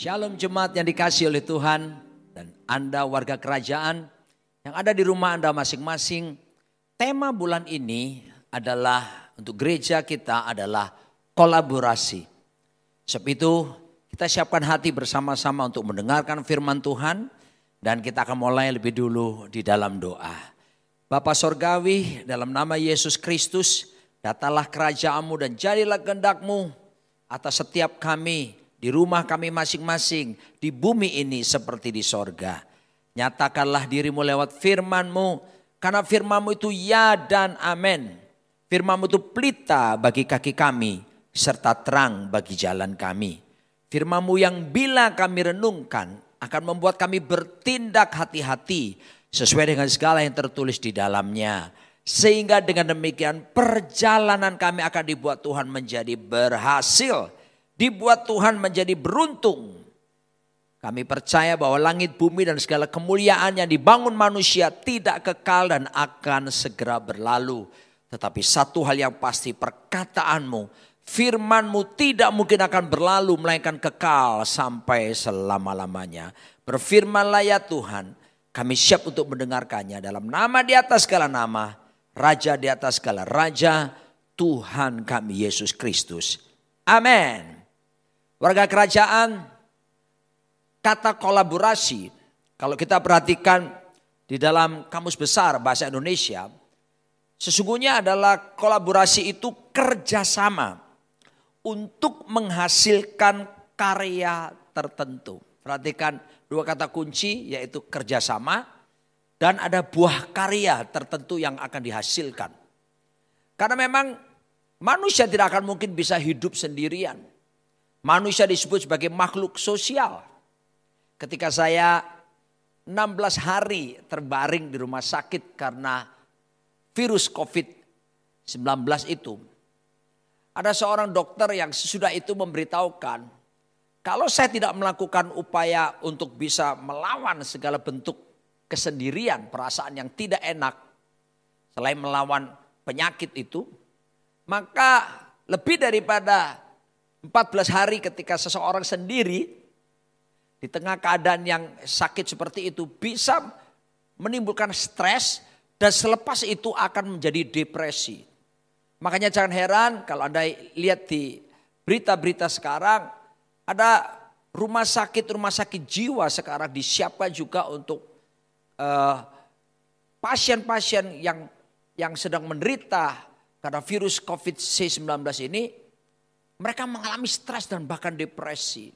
Shalom jemaat yang dikasih oleh Tuhan dan Anda warga kerajaan yang ada di rumah Anda masing-masing. Tema bulan ini adalah untuk gereja kita adalah kolaborasi. Sebab itu kita siapkan hati bersama-sama untuk mendengarkan firman Tuhan dan kita akan mulai lebih dulu di dalam doa. Bapak Sorgawi dalam nama Yesus Kristus datanglah kerajaanmu dan jadilah kehendakmu atas setiap kami di rumah kami masing-masing di bumi ini seperti di sorga. Nyatakanlah dirimu lewat firmanmu karena firmanmu itu ya dan amin. Firmanmu itu pelita bagi kaki kami serta terang bagi jalan kami. Firmanmu yang bila kami renungkan akan membuat kami bertindak hati-hati sesuai dengan segala yang tertulis di dalamnya. Sehingga dengan demikian perjalanan kami akan dibuat Tuhan menjadi berhasil. Dibuat Tuhan menjadi beruntung. Kami percaya bahwa langit, bumi dan segala kemuliaan yang dibangun manusia tidak kekal dan akan segera berlalu. Tetapi satu hal yang pasti perkataanmu, firmanmu tidak mungkin akan berlalu melainkan kekal sampai selama-lamanya. Berfirmanlah ya Tuhan, kami siap untuk mendengarkannya dalam nama di atas segala nama, Raja di atas segala Raja, Tuhan kami Yesus Kristus. Amin. Warga kerajaan, kata kolaborasi, kalau kita perhatikan di dalam kamus besar bahasa Indonesia, sesungguhnya adalah kolaborasi itu kerjasama untuk menghasilkan karya tertentu. Perhatikan dua kata kunci yaitu kerjasama dan ada buah karya tertentu yang akan dihasilkan. Karena memang manusia tidak akan mungkin bisa hidup sendirian. Manusia disebut sebagai makhluk sosial. Ketika saya 16 hari terbaring di rumah sakit karena virus COVID-19 itu. Ada seorang dokter yang sesudah itu memberitahukan, kalau saya tidak melakukan upaya untuk bisa melawan segala bentuk kesendirian, perasaan yang tidak enak, selain melawan penyakit itu, maka lebih daripada 14 hari ketika seseorang sendiri di tengah keadaan yang sakit seperti itu bisa menimbulkan stres dan selepas itu akan menjadi depresi. Makanya jangan heran kalau Anda lihat di berita-berita sekarang ada rumah sakit rumah sakit jiwa sekarang disiapkan juga untuk pasien-pasien uh, yang yang sedang menderita karena virus COVID-19 ini mereka mengalami stres dan bahkan depresi.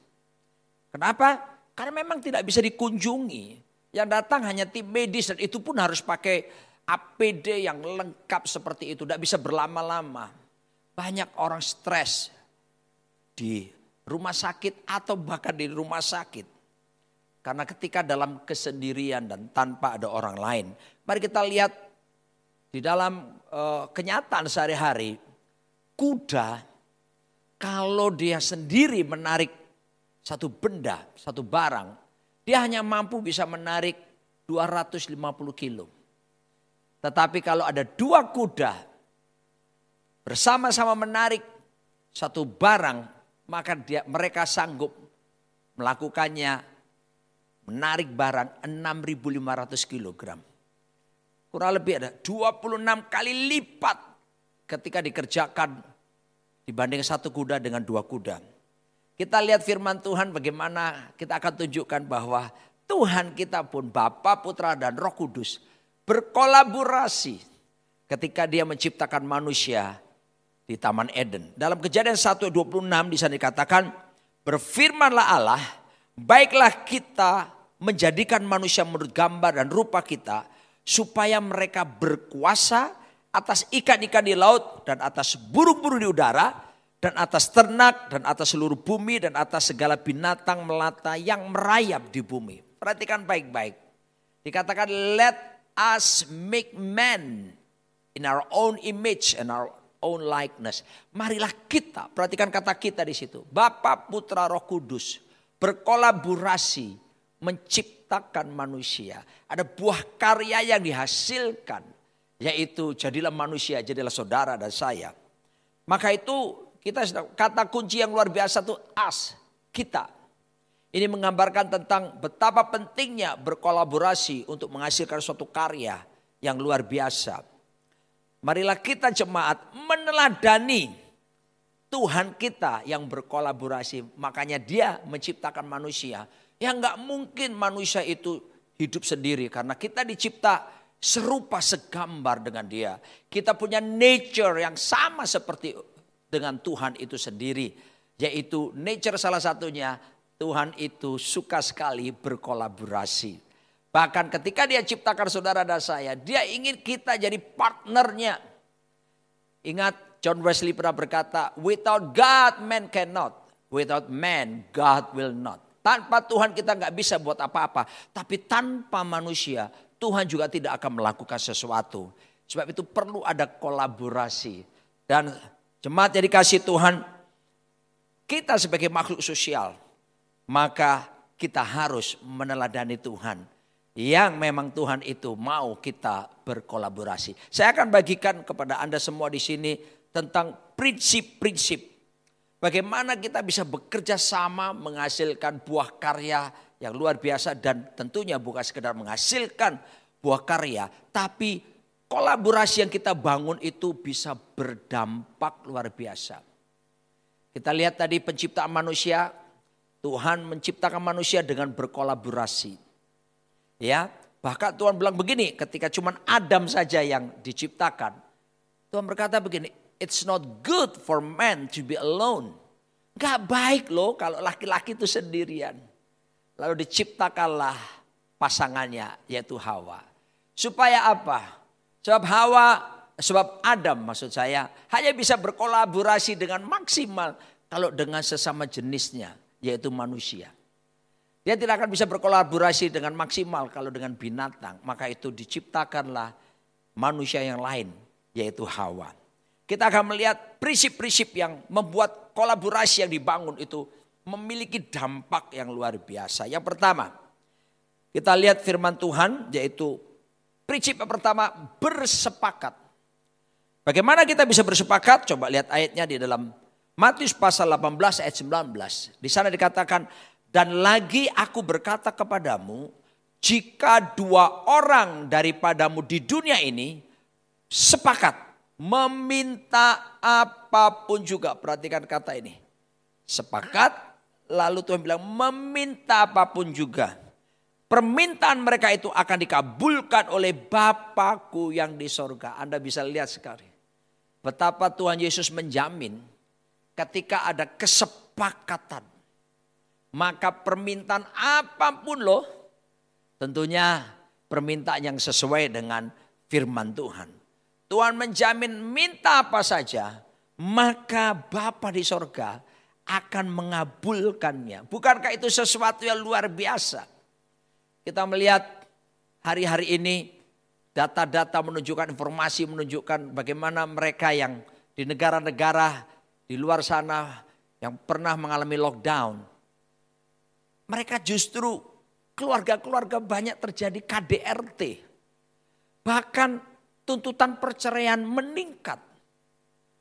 Kenapa? Karena memang tidak bisa dikunjungi. Yang datang hanya tim medis dan itu pun harus pakai APD yang lengkap seperti itu. Tidak bisa berlama-lama. Banyak orang stres di rumah sakit atau bahkan di rumah sakit. Karena ketika dalam kesendirian dan tanpa ada orang lain. Mari kita lihat di dalam uh, kenyataan sehari-hari. Kuda kalau dia sendiri menarik satu benda, satu barang, dia hanya mampu bisa menarik 250 kilo. Tetapi kalau ada dua kuda bersama-sama menarik satu barang, maka dia, mereka sanggup melakukannya menarik barang 6.500 kilogram. Kurang lebih ada 26 kali lipat ketika dikerjakan dibanding satu kuda dengan dua kuda. Kita lihat firman Tuhan bagaimana kita akan tunjukkan bahwa Tuhan kita pun Bapa, Putra dan Roh Kudus berkolaborasi ketika dia menciptakan manusia di Taman Eden. Dalam kejadian 1.26 di sana dikatakan berfirmanlah Allah, baiklah kita menjadikan manusia menurut gambar dan rupa kita supaya mereka berkuasa atas ikan-ikan di laut dan atas burung-burung di udara dan atas ternak dan atas seluruh bumi dan atas segala binatang melata yang merayap di bumi. Perhatikan baik-baik. Dikatakan let us make man in our own image and our own likeness. Marilah kita, perhatikan kata kita di situ. Bapa, Putra, Roh Kudus berkolaborasi menciptakan manusia. Ada buah karya yang dihasilkan yaitu jadilah manusia, jadilah saudara dan saya. Maka itu kita kata kunci yang luar biasa itu as, kita. Ini menggambarkan tentang betapa pentingnya berkolaborasi untuk menghasilkan suatu karya yang luar biasa. Marilah kita jemaat meneladani Tuhan kita yang berkolaborasi. Makanya dia menciptakan manusia. Yang nggak mungkin manusia itu hidup sendiri. Karena kita dicipta serupa segambar dengan dia. Kita punya nature yang sama seperti dengan Tuhan itu sendiri. Yaitu nature salah satunya Tuhan itu suka sekali berkolaborasi. Bahkan ketika dia ciptakan saudara dan saya, dia ingin kita jadi partnernya. Ingat John Wesley pernah berkata, without God man cannot, without man God will not. Tanpa Tuhan kita nggak bisa buat apa-apa. Tapi tanpa manusia, Tuhan juga tidak akan melakukan sesuatu. Sebab itu perlu ada kolaborasi. Dan jemaat jadi kasih Tuhan, kita sebagai makhluk sosial, maka kita harus meneladani Tuhan. Yang memang Tuhan itu mau kita berkolaborasi. Saya akan bagikan kepada Anda semua di sini tentang prinsip-prinsip. Bagaimana kita bisa bekerja sama menghasilkan buah karya yang luar biasa dan tentunya bukan sekedar menghasilkan buah karya. Tapi kolaborasi yang kita bangun itu bisa berdampak luar biasa. Kita lihat tadi penciptaan manusia Tuhan menciptakan manusia dengan berkolaborasi. Ya, bahkan Tuhan bilang begini ketika cuma Adam saja yang diciptakan. Tuhan berkata begini, it's not good for man to be alone. Gak baik loh kalau laki-laki itu sendirian. Lalu diciptakanlah pasangannya yaitu Hawa. Supaya apa? Sebab Hawa, sebab Adam maksud saya hanya bisa berkolaborasi dengan maksimal kalau dengan sesama jenisnya yaitu manusia. Dia tidak akan bisa berkolaborasi dengan maksimal kalau dengan binatang. Maka itu diciptakanlah manusia yang lain yaitu Hawa. Kita akan melihat prinsip-prinsip yang membuat kolaborasi yang dibangun itu memiliki dampak yang luar biasa. Yang pertama, kita lihat firman Tuhan yaitu prinsip yang pertama bersepakat. Bagaimana kita bisa bersepakat? Coba lihat ayatnya di dalam Matius pasal 18 ayat 19. Di sana dikatakan, dan lagi aku berkata kepadamu, jika dua orang daripadamu di dunia ini sepakat meminta apa pun juga. Perhatikan kata ini. Sepakat, lalu Tuhan bilang meminta apa pun juga. Permintaan mereka itu akan dikabulkan oleh Bapakku yang di sorga. Anda bisa lihat sekali. Betapa Tuhan Yesus menjamin ketika ada kesepakatan. Maka permintaan apa pun loh, tentunya permintaan yang sesuai dengan firman Tuhan. Tuhan menjamin minta apa saja, maka Bapa di sorga akan mengabulkannya. Bukankah itu sesuatu yang luar biasa? Kita melihat hari-hari ini data-data menunjukkan informasi menunjukkan bagaimana mereka yang di negara-negara di luar sana yang pernah mengalami lockdown. Mereka justru keluarga-keluarga banyak terjadi KDRT. Bahkan tuntutan perceraian meningkat.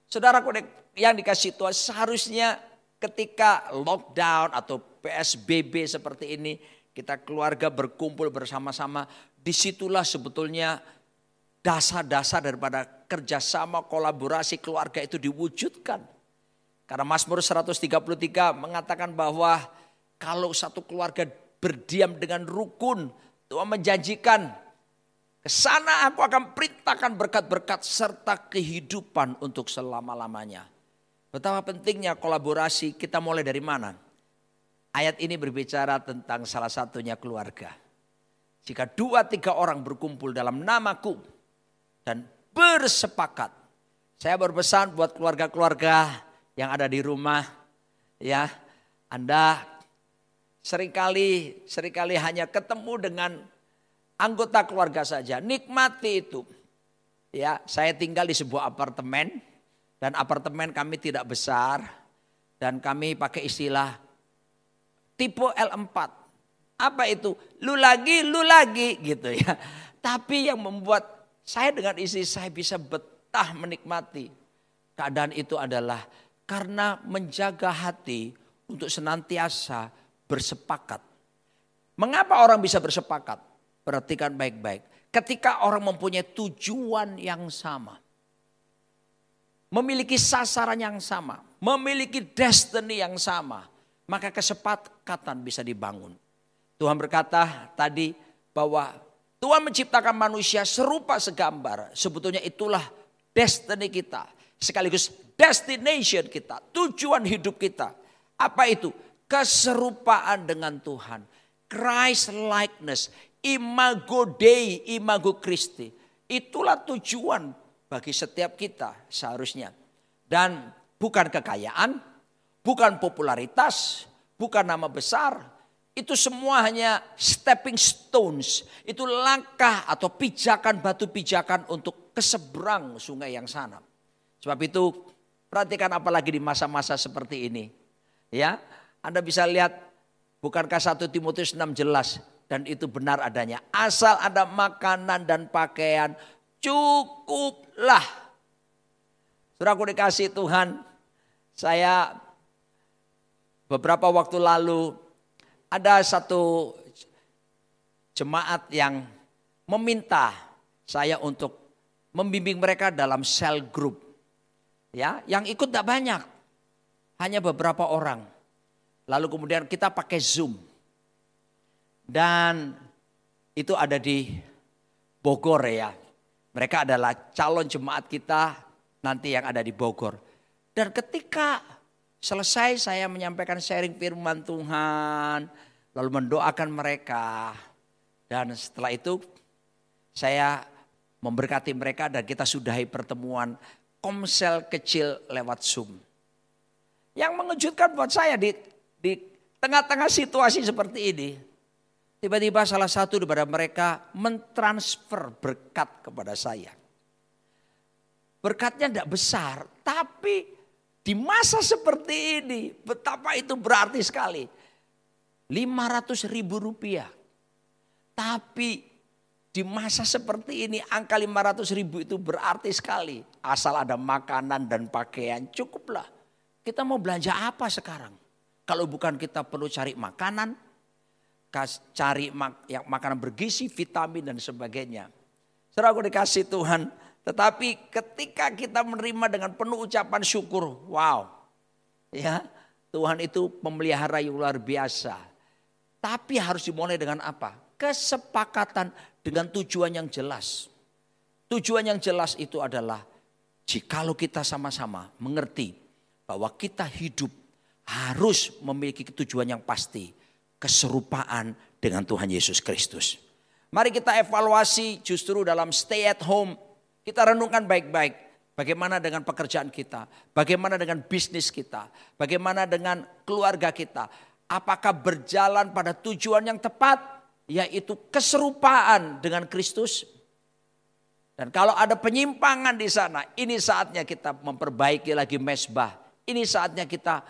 Saudara yang dikasih Tuhan seharusnya ketika lockdown atau PSBB seperti ini kita keluarga berkumpul bersama-sama di situlah sebetulnya dasar-dasar daripada kerjasama kolaborasi keluarga itu diwujudkan. Karena Mazmur 133 mengatakan bahwa kalau satu keluarga berdiam dengan rukun, Tuhan menjanjikan ke sana aku akan perintahkan berkat-berkat serta kehidupan untuk selama-lamanya. Betapa pentingnya kolaborasi, kita mulai dari mana? Ayat ini berbicara tentang salah satunya keluarga. Jika dua tiga orang berkumpul dalam namaku dan bersepakat. Saya berpesan buat keluarga-keluarga yang ada di rumah ya Anda sering kali sering kali hanya ketemu dengan anggota keluarga saja nikmati itu ya saya tinggal di sebuah apartemen dan apartemen kami tidak besar dan kami pakai istilah tipe L4 apa itu lu lagi lu lagi gitu ya tapi yang membuat saya dengan istri saya bisa betah menikmati keadaan itu adalah karena menjaga hati untuk senantiasa bersepakat. Mengapa orang bisa bersepakat? Perhatikan baik-baik. Ketika orang mempunyai tujuan yang sama. Memiliki sasaran yang sama. Memiliki destiny yang sama. Maka kesepakatan bisa dibangun. Tuhan berkata tadi bahwa Tuhan menciptakan manusia serupa segambar. Sebetulnya itulah destiny kita. Sekaligus destination kita. Tujuan hidup kita. Apa itu? Keserupaan dengan Tuhan. Christ likeness, imago Dei, imago Christi. Itulah tujuan bagi setiap kita seharusnya. Dan bukan kekayaan, bukan popularitas, bukan nama besar. Itu semua hanya stepping stones. Itu langkah atau pijakan batu pijakan untuk keseberang sungai yang sana. Sebab itu perhatikan apalagi di masa-masa seperti ini. Ya, Anda bisa lihat Bukankah 1 Timotius 6 jelas dan itu benar adanya. Asal ada makanan dan pakaian cukuplah. Saudaraku dikasih Tuhan, saya beberapa waktu lalu ada satu jemaat yang meminta saya untuk membimbing mereka dalam sel group. Ya, yang ikut tidak banyak. Hanya beberapa orang. Lalu kemudian kita pakai Zoom. Dan itu ada di Bogor ya. Mereka adalah calon jemaat kita nanti yang ada di Bogor. Dan ketika selesai saya menyampaikan sharing firman Tuhan, lalu mendoakan mereka. Dan setelah itu saya memberkati mereka dan kita sudahi pertemuan komsel kecil lewat Zoom. Yang mengejutkan buat saya di di tengah-tengah situasi seperti ini, tiba-tiba salah satu daripada mereka mentransfer berkat kepada saya. Berkatnya tidak besar, tapi di masa seperti ini betapa itu berarti sekali. 500 ribu rupiah. Tapi di masa seperti ini angka 500 ribu itu berarti sekali. Asal ada makanan dan pakaian cukuplah. Kita mau belanja apa sekarang? Kalau bukan kita perlu cari makanan, cari mak yang makanan bergizi, vitamin dan sebagainya. Setelah aku dikasih Tuhan, tetapi ketika kita menerima dengan penuh ucapan syukur, wow. Ya, Tuhan itu memelihara yang luar biasa. Tapi harus dimulai dengan apa? Kesepakatan dengan tujuan yang jelas. Tujuan yang jelas itu adalah jikalau kita sama-sama mengerti bahwa kita hidup harus memiliki tujuan yang pasti. Keserupaan dengan Tuhan Yesus Kristus. Mari kita evaluasi justru dalam stay at home. Kita renungkan baik-baik. Bagaimana dengan pekerjaan kita? Bagaimana dengan bisnis kita? Bagaimana dengan keluarga kita? Apakah berjalan pada tujuan yang tepat? Yaitu keserupaan dengan Kristus. Dan kalau ada penyimpangan di sana, ini saatnya kita memperbaiki lagi mesbah. Ini saatnya kita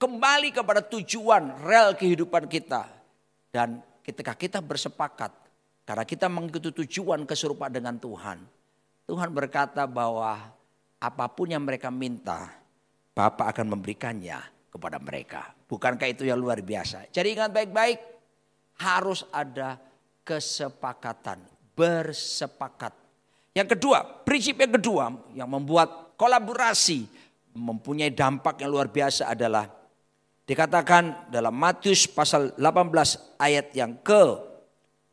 kembali kepada tujuan rel kehidupan kita. Dan ketika kita bersepakat, karena kita mengikuti tujuan keserupaan dengan Tuhan. Tuhan berkata bahwa apa pun yang mereka minta, Bapak akan memberikannya kepada mereka. Bukankah itu yang luar biasa? Jadi ingat baik-baik, harus ada kesepakatan, bersepakat. Yang kedua, prinsip yang kedua yang membuat kolaborasi mempunyai dampak yang luar biasa adalah Dikatakan dalam Matius pasal 18 ayat yang ke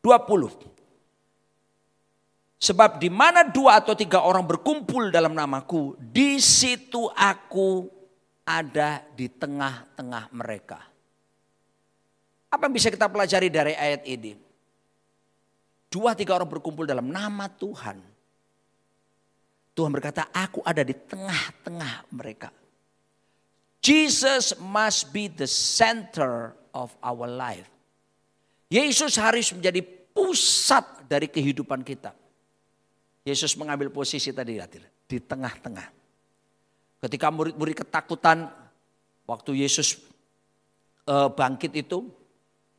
20. Sebab di mana dua atau tiga orang berkumpul dalam namaku, di situ aku ada di tengah-tengah mereka. Apa yang bisa kita pelajari dari ayat ini? Dua tiga orang berkumpul dalam nama Tuhan. Tuhan berkata, aku ada di tengah-tengah mereka. Jesus must be the center of our life. Yesus harus menjadi pusat dari kehidupan kita. Yesus mengambil posisi tadi di tengah-tengah. Ketika murid-murid ketakutan waktu Yesus uh, bangkit itu,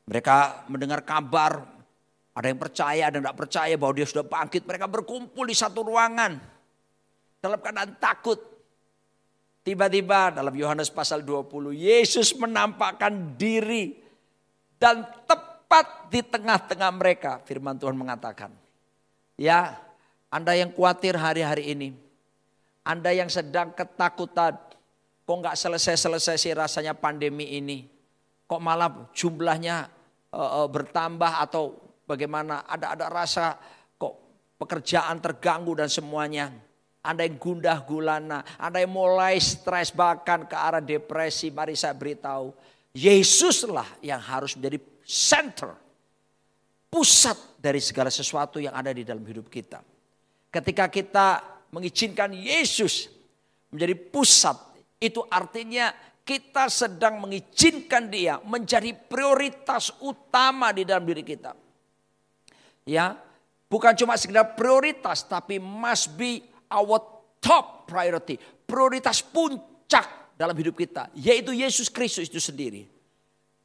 mereka mendengar kabar, ada yang percaya, ada yang tidak percaya bahwa dia sudah bangkit. Mereka berkumpul di satu ruangan dalam keadaan takut. Tiba-tiba dalam Yohanes pasal 20 Yesus menampakkan diri dan tepat di tengah-tengah mereka. Firman Tuhan mengatakan. Ya, Anda yang khawatir hari-hari ini. Anda yang sedang ketakutan. Kok nggak selesai-selesai sih rasanya pandemi ini. Kok malah jumlahnya uh, uh, bertambah atau bagaimana. Ada ada rasa kok pekerjaan terganggu dan semuanya. Anda yang gundah gulana, Anda yang mulai stres bahkan ke arah depresi, mari saya beritahu. Yesuslah yang harus menjadi center, pusat dari segala sesuatu yang ada di dalam hidup kita. Ketika kita mengizinkan Yesus menjadi pusat, itu artinya kita sedang mengizinkan dia menjadi prioritas utama di dalam diri kita. Ya, bukan cuma sekedar prioritas tapi must be our top priority, prioritas puncak dalam hidup kita, yaitu Yesus Kristus itu sendiri.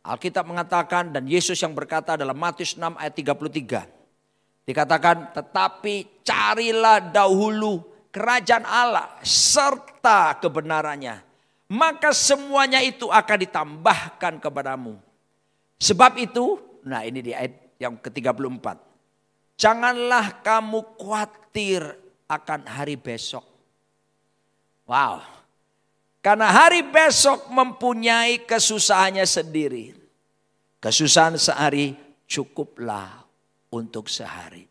Alkitab mengatakan dan Yesus yang berkata dalam Matius 6 ayat 33. Dikatakan tetapi carilah dahulu kerajaan Allah serta kebenarannya. Maka semuanya itu akan ditambahkan kepadamu. Sebab itu, nah ini di ayat yang ke-34. Janganlah kamu khawatir akan hari besok. Wow, karena hari besok mempunyai kesusahannya sendiri. Kesusahan sehari cukuplah untuk sehari.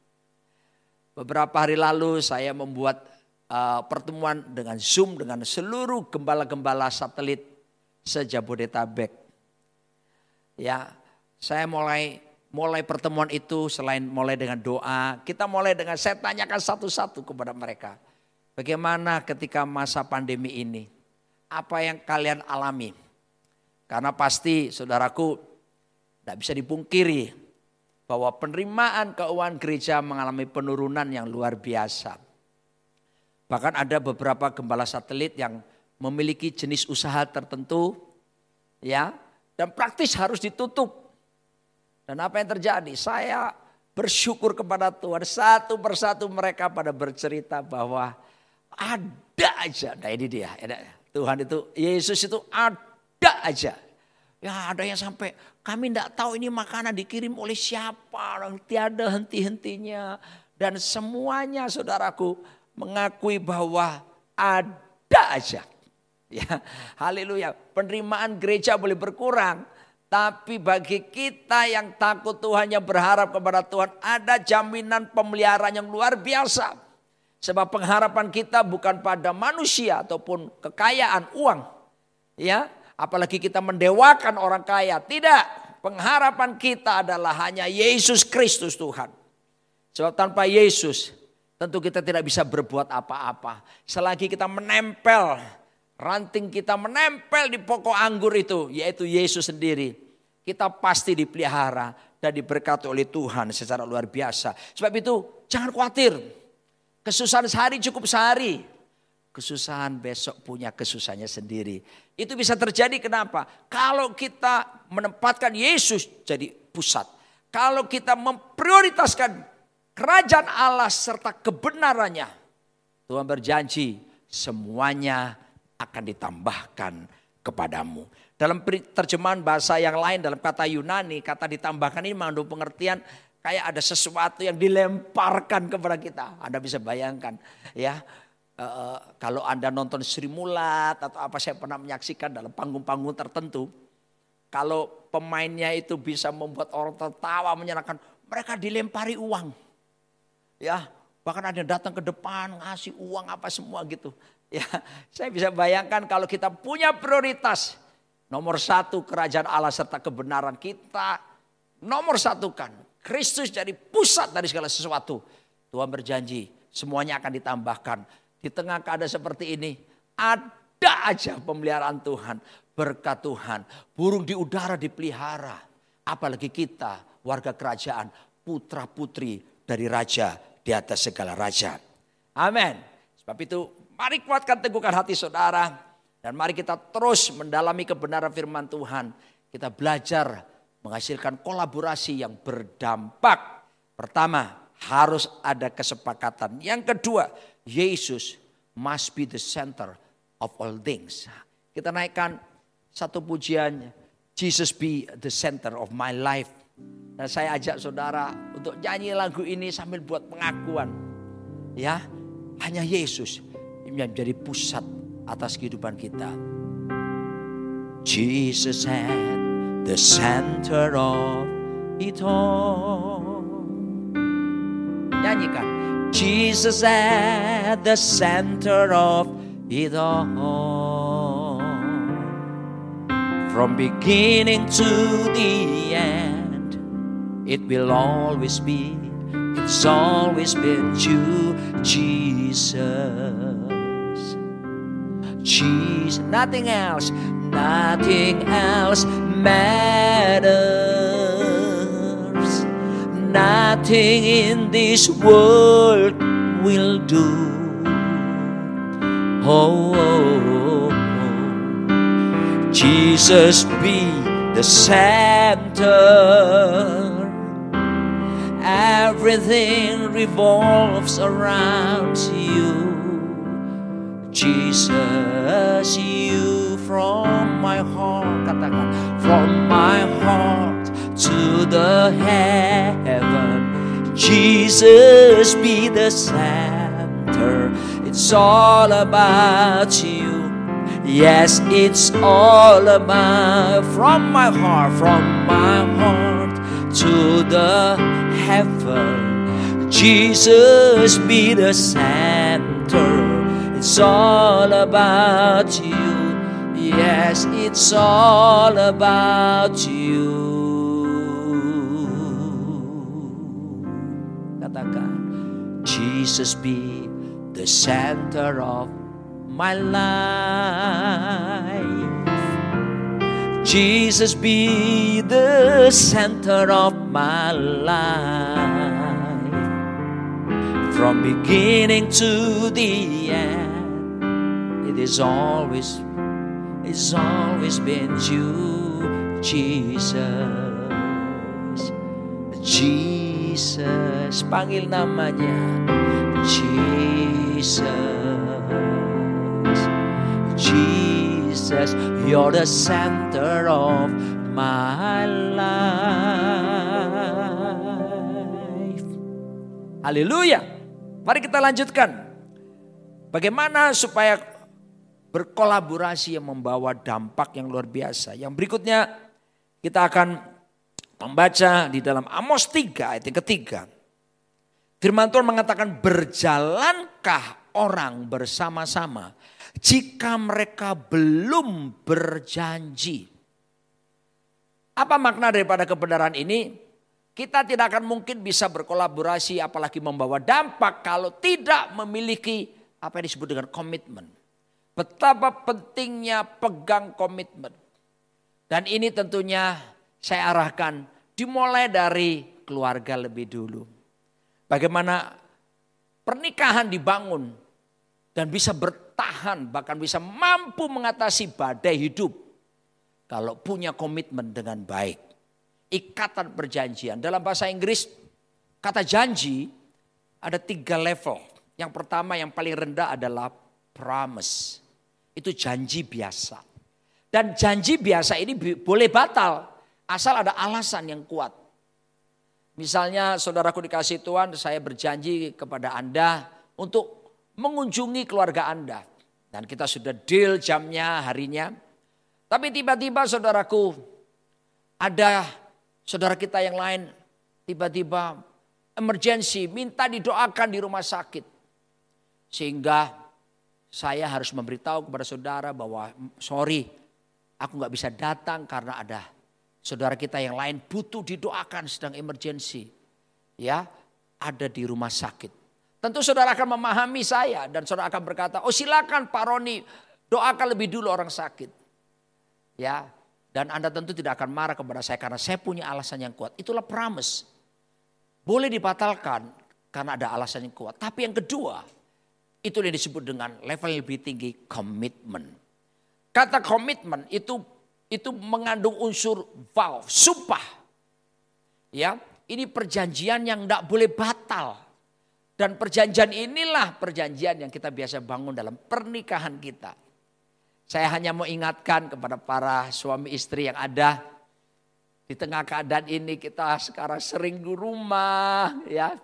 Beberapa hari lalu saya membuat uh, pertemuan dengan Zoom dengan seluruh gembala-gembala satelit sejabodetabek. Ya, saya mulai mulai pertemuan itu selain mulai dengan doa, kita mulai dengan saya tanyakan satu-satu kepada mereka. Bagaimana ketika masa pandemi ini? apa yang kalian alami. Karena pasti saudaraku tidak bisa dipungkiri bahwa penerimaan keuangan gereja mengalami penurunan yang luar biasa. Bahkan ada beberapa gembala satelit yang memiliki jenis usaha tertentu ya dan praktis harus ditutup. Dan apa yang terjadi? Saya bersyukur kepada Tuhan satu persatu mereka pada bercerita bahwa ada aja. Nah ini dia. Tuhan itu, Yesus itu ada aja. Ya ada yang sampai kami tidak tahu ini makanan dikirim oleh siapa. Orang tiada henti-hentinya. Dan semuanya saudaraku mengakui bahwa ada aja. Ya, haleluya. Penerimaan gereja boleh berkurang. Tapi bagi kita yang takut Tuhan yang berharap kepada Tuhan ada jaminan pemeliharaan yang luar biasa. Sebab pengharapan kita bukan pada manusia ataupun kekayaan uang. Ya, apalagi kita mendewakan orang kaya. Tidak, pengharapan kita adalah hanya Yesus Kristus Tuhan. Sebab tanpa Yesus tentu kita tidak bisa berbuat apa-apa. Selagi kita menempel, ranting kita menempel di pokok anggur itu, yaitu Yesus sendiri. Kita pasti dipelihara dan diberkati oleh Tuhan secara luar biasa. Sebab itu jangan khawatir. Kesusahan sehari cukup sehari. Kesusahan besok punya kesusahannya sendiri. Itu bisa terjadi kenapa? Kalau kita menempatkan Yesus jadi pusat. Kalau kita memprioritaskan kerajaan Allah serta kebenarannya. Tuhan berjanji semuanya akan ditambahkan kepadamu. Dalam terjemahan bahasa yang lain dalam kata Yunani, kata ditambahkan ini mengandung pengertian Kayak ada sesuatu yang dilemparkan kepada kita. Anda bisa bayangkan ya. Uh, kalau Anda nonton Sri Mulat atau apa saya pernah menyaksikan dalam panggung-panggung tertentu. Kalau pemainnya itu bisa membuat orang tertawa menyenangkan. Mereka dilempari uang. Ya, bahkan ada yang datang ke depan ngasih uang apa semua gitu. Ya, saya bisa bayangkan kalau kita punya prioritas nomor satu kerajaan Allah serta kebenaran kita nomor satukan Kristus jadi pusat dari segala sesuatu. Tuhan berjanji semuanya akan ditambahkan. Di tengah keadaan seperti ini ada aja pemeliharaan Tuhan. Berkat Tuhan. Burung di udara dipelihara. Apalagi kita warga kerajaan. Putra putri dari raja di atas segala raja. Amin. Sebab itu mari kuatkan teguhkan hati saudara. Dan mari kita terus mendalami kebenaran firman Tuhan. Kita belajar menghasilkan kolaborasi yang berdampak. Pertama, harus ada kesepakatan. Yang kedua, Yesus must be the center of all things. Kita naikkan satu pujian Jesus be the center of my life. Dan saya ajak saudara untuk nyanyi lagu ini sambil buat pengakuan. Ya, hanya Yesus yang menjadi pusat atas kehidupan kita. Jesus at the center of it all. Nyanyikan. Jesus at the center of it all. From beginning to the end, it will always be, it's always been you, Jesus. Jesus, nothing else, nothing else matters. Nothing in this world will do. Oh, oh, oh. oh. Jesus be the center. Everything revolves around you. Jesus, you from my heart, katakan, from my heart to the heaven. Jesus be the center. It's all about you. Yes, it's all about from my heart, from my heart to the heaven. Jesus be the center. It's all about you. Yes, it's all about you. Jesus be the center of my life. Jesus be the center of my life. From beginning to the end, it is always, it's always been you, Jesus. Jesus, panggil namanya Jesus. Jesus, you're the center of my life. Haleluya. Mari kita lanjutkan. Bagaimana supaya berkolaborasi yang membawa dampak yang luar biasa. Yang berikutnya kita akan membaca di dalam Amos 3 ayat yang ketiga. Firman Tuhan mengatakan berjalankah orang bersama-sama jika mereka belum berjanji. Apa makna daripada kebenaran ini? Kita tidak akan mungkin bisa berkolaborasi apalagi membawa dampak kalau tidak memiliki apa yang disebut dengan komitmen. Betapa pentingnya pegang komitmen. Dan ini tentunya saya arahkan dimulai dari keluarga lebih dulu. Bagaimana pernikahan dibangun dan bisa bertahan bahkan bisa mampu mengatasi badai hidup kalau punya komitmen dengan baik. Ikatan perjanjian. Dalam bahasa Inggris kata janji ada tiga level. Yang pertama yang paling rendah adalah promise. Itu janji biasa. Dan janji biasa ini boleh batal asal ada alasan yang kuat. Misalnya saudaraku dikasih Tuhan saya berjanji kepada Anda untuk mengunjungi keluarga Anda. Dan kita sudah deal jamnya, harinya. Tapi tiba-tiba saudaraku ada saudara kita yang lain tiba-tiba emergency minta didoakan di rumah sakit. Sehingga saya harus memberitahu kepada saudara bahwa sorry aku nggak bisa datang karena ada saudara kita yang lain butuh didoakan sedang emergency. Ya, ada di rumah sakit. Tentu saudara akan memahami saya dan saudara akan berkata, "Oh, silakan Pak Roni, doakan lebih dulu orang sakit." Ya, dan Anda tentu tidak akan marah kepada saya karena saya punya alasan yang kuat. Itulah promise. Boleh dibatalkan karena ada alasan yang kuat. Tapi yang kedua, itu yang disebut dengan level yang lebih tinggi, komitmen. Kata komitmen itu itu mengandung unsur vow, sumpah. Ya, ini perjanjian yang tidak boleh batal. Dan perjanjian inilah perjanjian yang kita biasa bangun dalam pernikahan kita. Saya hanya mau ingatkan kepada para suami istri yang ada di tengah keadaan ini kita sekarang sering di rumah ya.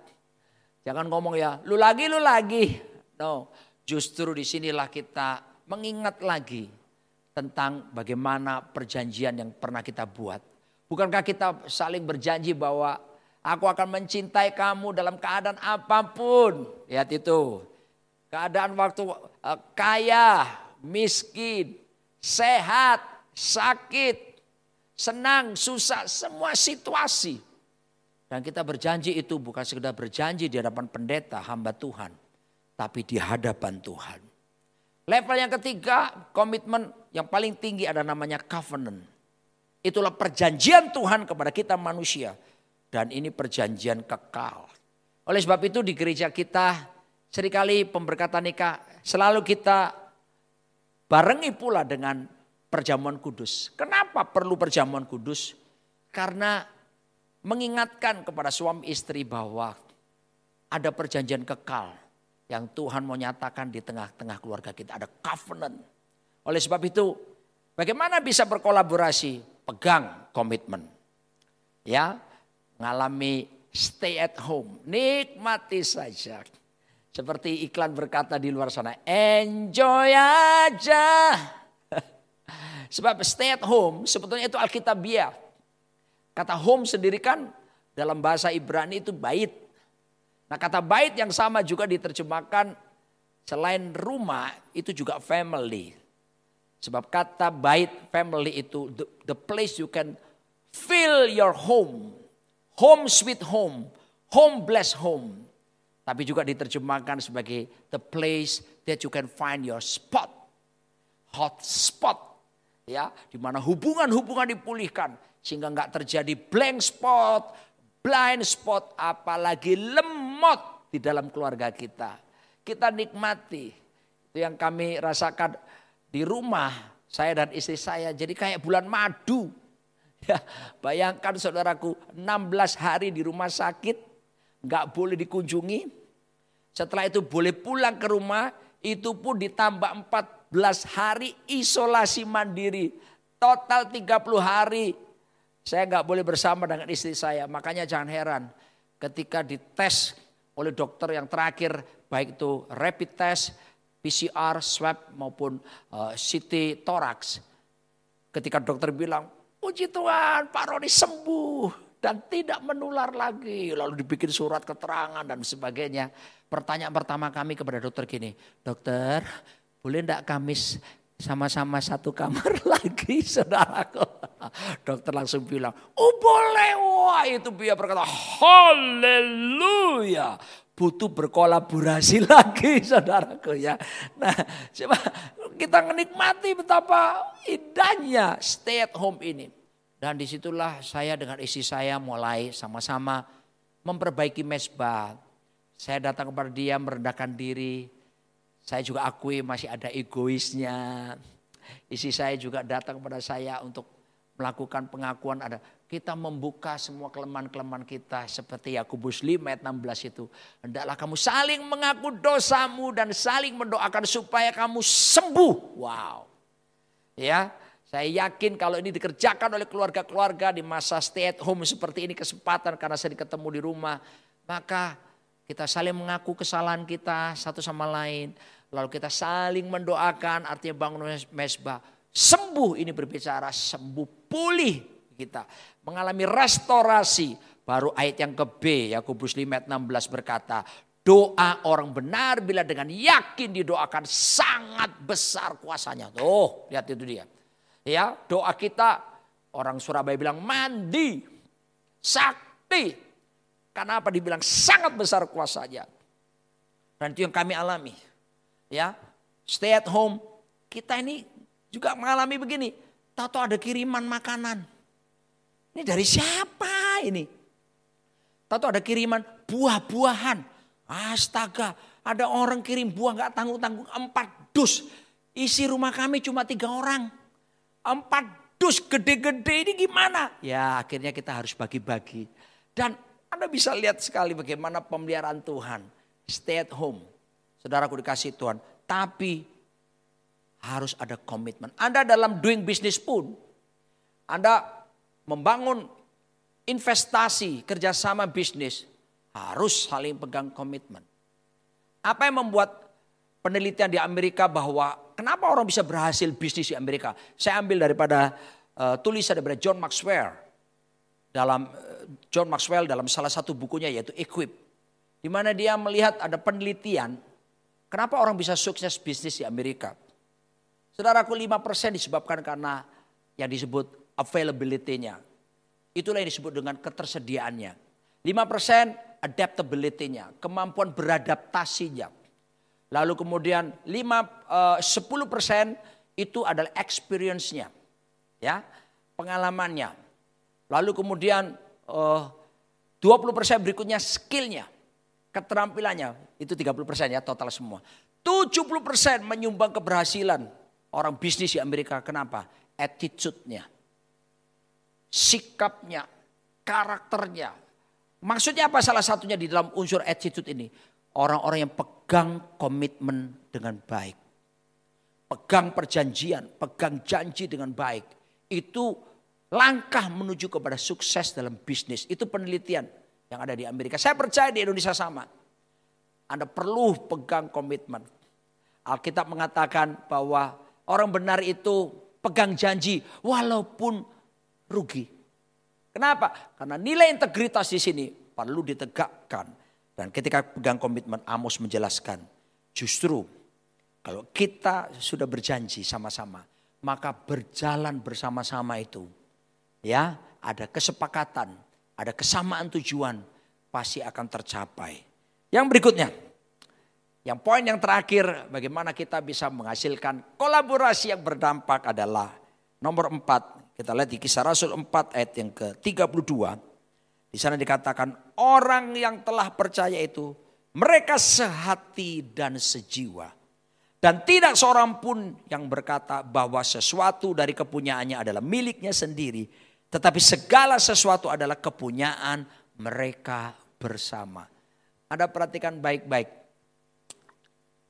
Jangan ngomong ya, lu lagi, lu lagi. No, justru di sinilah kita mengingat lagi tentang bagaimana perjanjian yang pernah kita buat. Bukankah kita saling berjanji bahwa aku akan mencintai kamu dalam keadaan apa pun. Lihat itu. Keadaan waktu uh, kaya, miskin, sehat, sakit, senang, susah, semua situasi. Dan kita berjanji itu bukan sekedar berjanji di hadapan pendeta, hamba Tuhan. Tapi di hadapan Tuhan. Level yang ketiga, komitmen yang paling tinggi ada namanya covenant. Itulah perjanjian Tuhan kepada kita manusia. Dan ini perjanjian kekal. Oleh sebab itu di gereja kita sering kali pemberkatan nikah selalu kita barengi pula dengan perjamuan kudus. Kenapa perlu perjamuan kudus? Karena mengingatkan kepada suami istri bahwa ada perjanjian kekal yang Tuhan mau nyatakan di tengah-tengah keluarga kita. Ada covenant. Oleh sebab itu, bagaimana bisa berkolaborasi? Pegang komitmen. Ya, mengalami stay at home. Nikmati saja. Seperti iklan berkata di luar sana, enjoy aja. Sebab stay at home sebetulnya itu Alkitabiah Kata home sendiri kan dalam bahasa Ibrani itu bait. Nah kata bait yang sama juga diterjemahkan selain rumah itu juga family. Sebab kata bait family itu the, the place you can feel your home. Home sweet home. Home blessed home. Tapi juga diterjemahkan sebagai the place that you can find your spot. Hot spot. Ya, di mana hubungan-hubungan dipulihkan sehingga nggak terjadi blank spot, blind spot, apalagi lemot di dalam keluarga kita. Kita nikmati. Itu yang kami rasakan di rumah saya dan istri saya. Jadi kayak bulan madu. Ya, bayangkan saudaraku 16 hari di rumah sakit. nggak boleh dikunjungi. Setelah itu boleh pulang ke rumah. Itu pun ditambah 14 hari isolasi mandiri. Total 30 hari saya nggak boleh bersama dengan istri saya. Makanya jangan heran ketika dites oleh dokter yang terakhir baik itu rapid test, PCR, swab maupun uh, eh, CT thorax. Ketika dokter bilang, puji Tuhan Pak Roni sembuh dan tidak menular lagi. Lalu dibikin surat keterangan dan sebagainya. Pertanyaan pertama kami kepada dokter gini, dokter boleh enggak Kamis sama-sama satu kamar lagi saudaraku. Dokter langsung bilang, oh boleh. Wah itu dia berkata, haleluya. Butuh berkolaborasi lagi saudaraku ya. Nah coba kita menikmati betapa indahnya stay at home ini. Dan di situlah saya dengan istri saya mulai sama-sama memperbaiki mesbah. Saya datang kepada dia merendahkan diri, saya juga akui masih ada egoisnya. Isi saya juga datang kepada saya untuk melakukan pengakuan ada. Kita membuka semua kelemahan-kelemahan kita seperti Yakobus 5 ayat 16 itu. Hendaklah kamu saling mengaku dosamu dan saling mendoakan supaya kamu sembuh. Wow. Ya, saya yakin kalau ini dikerjakan oleh keluarga-keluarga di masa stay at home seperti ini kesempatan karena sering ketemu di rumah, maka kita saling mengaku kesalahan kita satu sama lain Lalu kita saling mendoakan artinya bangun mesbah. Sembuh ini berbicara sembuh pulih kita. Mengalami restorasi. Baru ayat yang ke B Yakobus 5 ayat 16 berkata. Doa orang benar bila dengan yakin didoakan sangat besar kuasanya. Tuh lihat itu dia. Ya doa kita orang Surabaya bilang mandi. Sakti. Karena apa dibilang sangat besar kuasanya. Dan itu yang kami alami ya stay at home. Kita ini juga mengalami begini. Tahu ada kiriman makanan. Ini dari siapa ini? Tahu ada kiriman buah-buahan. Astaga, ada orang kirim buah nggak tanggung-tanggung empat dus. Isi rumah kami cuma tiga orang. Empat dus gede-gede ini gimana? Ya akhirnya kita harus bagi-bagi. Dan Anda bisa lihat sekali bagaimana pemeliharaan Tuhan. Stay at home Saudaraku dikasih Tuhan. Tapi harus ada komitmen. Anda dalam doing business pun, Anda membangun investasi, kerjasama bisnis, harus saling pegang komitmen. Apa yang membuat penelitian di Amerika bahwa kenapa orang bisa berhasil bisnis di Amerika? Saya ambil daripada uh, tulisan daripada John Maxwell dalam uh, John Maxwell dalam salah satu bukunya yaitu Equip, di mana dia melihat ada penelitian kenapa orang bisa sukses bisnis di Amerika. Saudaraku 5% disebabkan karena yang disebut availability-nya. Itulah yang disebut dengan ketersediaannya. 5% adaptability-nya, kemampuan beradaptasinya. Lalu kemudian 5 10% itu adalah experience-nya. Ya, pengalamannya. Lalu kemudian uh, 20% berikutnya skill-nya, keterampilannya. Itu 30% ya total semua. 70% menyumbang keberhasilan orang bisnis di Amerika. Kenapa? Attitude-nya, sikapnya, karakternya. Maksudnya apa salah satunya di dalam unsur attitude ini? Orang-orang yang pegang komitmen dengan baik. Pegang perjanjian, pegang janji dengan baik. Itu langkah menuju kepada sukses dalam bisnis. Itu penelitian yang ada di Amerika. Saya percaya di Indonesia sama. Anda perlu pegang komitmen. Alkitab mengatakan bahwa Orang benar itu pegang janji walaupun rugi. Kenapa? Karena nilai integritas di sini perlu ditegakkan. Dan ketika pegang komitmen Amos menjelaskan, justru kalau kita sudah berjanji sama-sama, maka berjalan bersama-sama itu ya ada kesepakatan, ada kesamaan tujuan pasti akan tercapai. Yang berikutnya, yang poin yang terakhir bagaimana kita bisa menghasilkan kolaborasi yang berdampak adalah nomor empat. Kita lihat di kisah Rasul 4 ayat yang ke-32. Di sana dikatakan orang yang telah percaya itu mereka sehati dan sejiwa. Dan tidak seorang pun yang berkata bahwa sesuatu dari kepunyaannya adalah miliknya sendiri. Tetapi segala sesuatu adalah kepunyaan mereka bersama. Anda perhatikan baik-baik.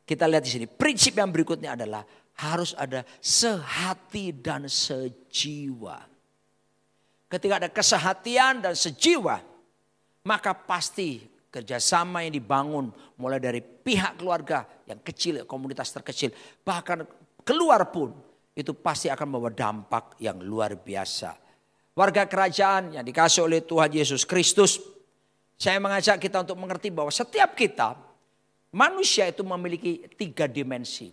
Kita lihat di sini, prinsip yang berikutnya adalah harus ada sehati dan sejiwa. Ketika ada kesehatian dan sejiwa, maka pasti kerjasama yang dibangun mulai dari pihak keluarga yang kecil, komunitas terkecil, bahkan keluar pun itu pasti akan membawa dampak yang luar biasa. Warga kerajaan yang dikasih oleh Tuhan Yesus Kristus, saya mengajak kita untuk mengerti bahwa setiap kita Manusia itu memiliki tiga dimensi.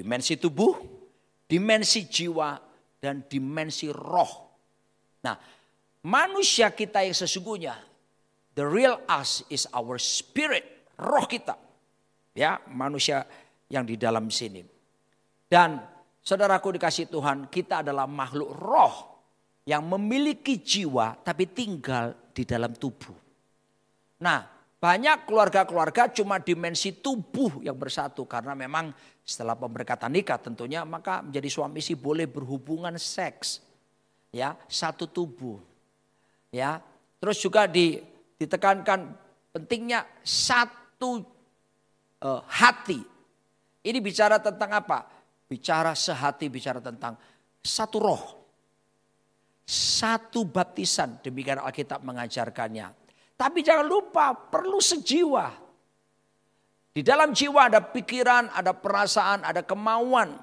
Dimensi tubuh, dimensi jiwa, dan dimensi roh. Nah, manusia kita yang sesungguhnya, the real us is our spirit, roh kita. Ya, manusia yang di dalam sini. Dan saudaraku dikasih Tuhan, kita adalah makhluk roh yang memiliki jiwa tapi tinggal di dalam tubuh. Nah, banyak keluarga-keluarga cuma dimensi tubuh yang bersatu karena memang setelah pemberkatan nikah tentunya maka menjadi suami istri boleh berhubungan seks. Ya, satu tubuh. Ya. Terus juga di, ditekankan pentingnya satu uh, hati. Ini bicara tentang apa? Bicara sehati, bicara tentang satu roh. Satu baptisan, demikian Alkitab mengajarkannya. Tapi jangan lupa perlu sejiwa. Di dalam jiwa ada pikiran, ada perasaan, ada kemauan.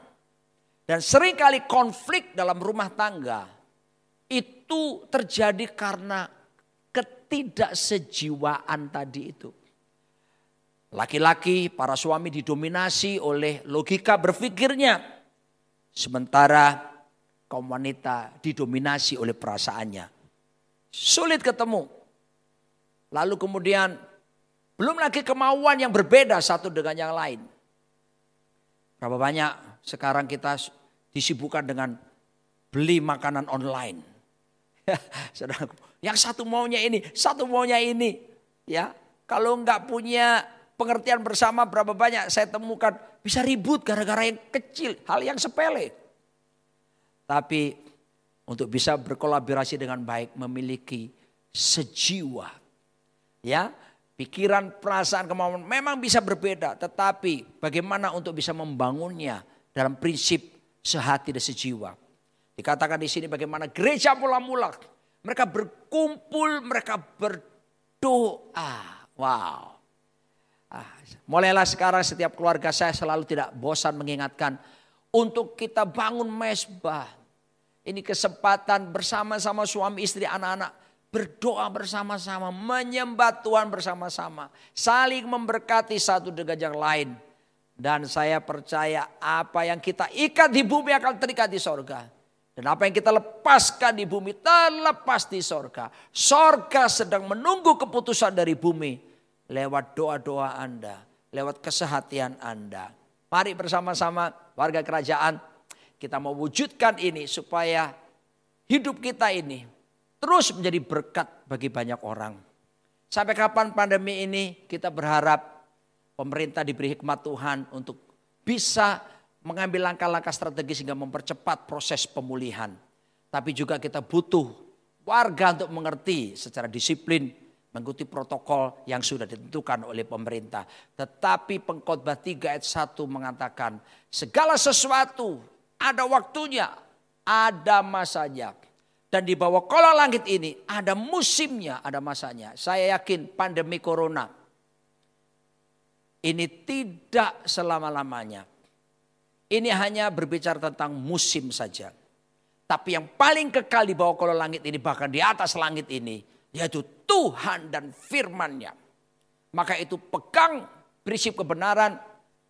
Dan sering kali konflik dalam rumah tangga itu terjadi karena ketidaksejiwaan tadi itu. Laki-laki, para suami didominasi oleh logika berpikirnya. Sementara kaum wanita didominasi oleh perasaannya. Sulit ketemu. Lalu kemudian belum lagi kemauan yang berbeda satu dengan yang lain. Berapa banyak sekarang kita disibukkan dengan beli makanan online. yang satu maunya ini, satu maunya ini. Ya, kalau nggak punya pengertian bersama berapa banyak saya temukan bisa ribut gara-gara yang kecil, hal yang sepele. Tapi untuk bisa berkolaborasi dengan baik memiliki sejiwa Ya, pikiran, perasaan, kemauan memang bisa berbeda, tetapi bagaimana untuk bisa membangunnya dalam prinsip sehati dan sejiwa. Dikatakan di sini bagaimana gereja mula-mula mereka berkumpul, mereka berdoa. Wow. Ah, mulailah sekarang setiap keluarga saya selalu tidak bosan mengingatkan untuk kita bangun mesbah. Ini kesempatan bersama-sama suami istri anak-anak berdoa bersama-sama, menyembah Tuhan bersama-sama, saling memberkati satu dengan yang lain. Dan saya percaya apa yang kita ikat di bumi akan terikat di sorga. Dan apa yang kita lepaskan di bumi terlepas di sorga. Sorga sedang menunggu keputusan dari bumi. Lewat doa-doa Anda. Lewat kesehatian Anda. Mari bersama-sama warga kerajaan. Kita mewujudkan ini supaya hidup kita ini terus menjadi berkat bagi banyak orang. Sampai kapan pandemi ini kita berharap pemerintah diberi hikmat Tuhan untuk bisa mengambil langkah-langkah strategis sehingga mempercepat proses pemulihan. Tapi juga kita butuh warga untuk mengerti secara disiplin mengikuti protokol yang sudah ditentukan oleh pemerintah. Tetapi pengkhotbah 3 ayat 1 mengatakan segala sesuatu ada waktunya, ada masanya. Dan di bawah kolong langit ini ada musimnya, ada masanya. Saya yakin pandemi corona ini tidak selama-lamanya ini hanya berbicara tentang musim saja. Tapi yang paling kekal di bawah kolong langit ini bahkan di atas langit ini yaitu Tuhan dan firman-Nya. Maka itu pegang prinsip kebenaran,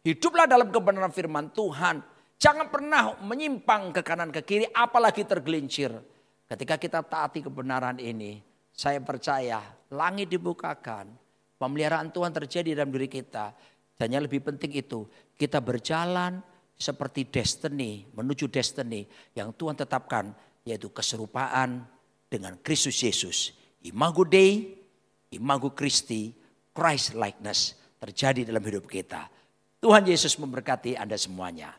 hiduplah dalam kebenaran firman Tuhan. Jangan pernah menyimpang ke kanan ke kiri apalagi tergelincir. Ketika kita taati kebenaran ini, saya percaya langit dibukakan, pemeliharaan Tuhan terjadi dalam diri kita. Dan yang lebih penting itu, kita berjalan seperti destiny, menuju destiny yang Tuhan tetapkan yaitu keserupaan dengan Kristus Yesus. Imago Dei, Imago Christi, Christ likeness terjadi dalam hidup kita. Tuhan Yesus memberkati Anda semuanya.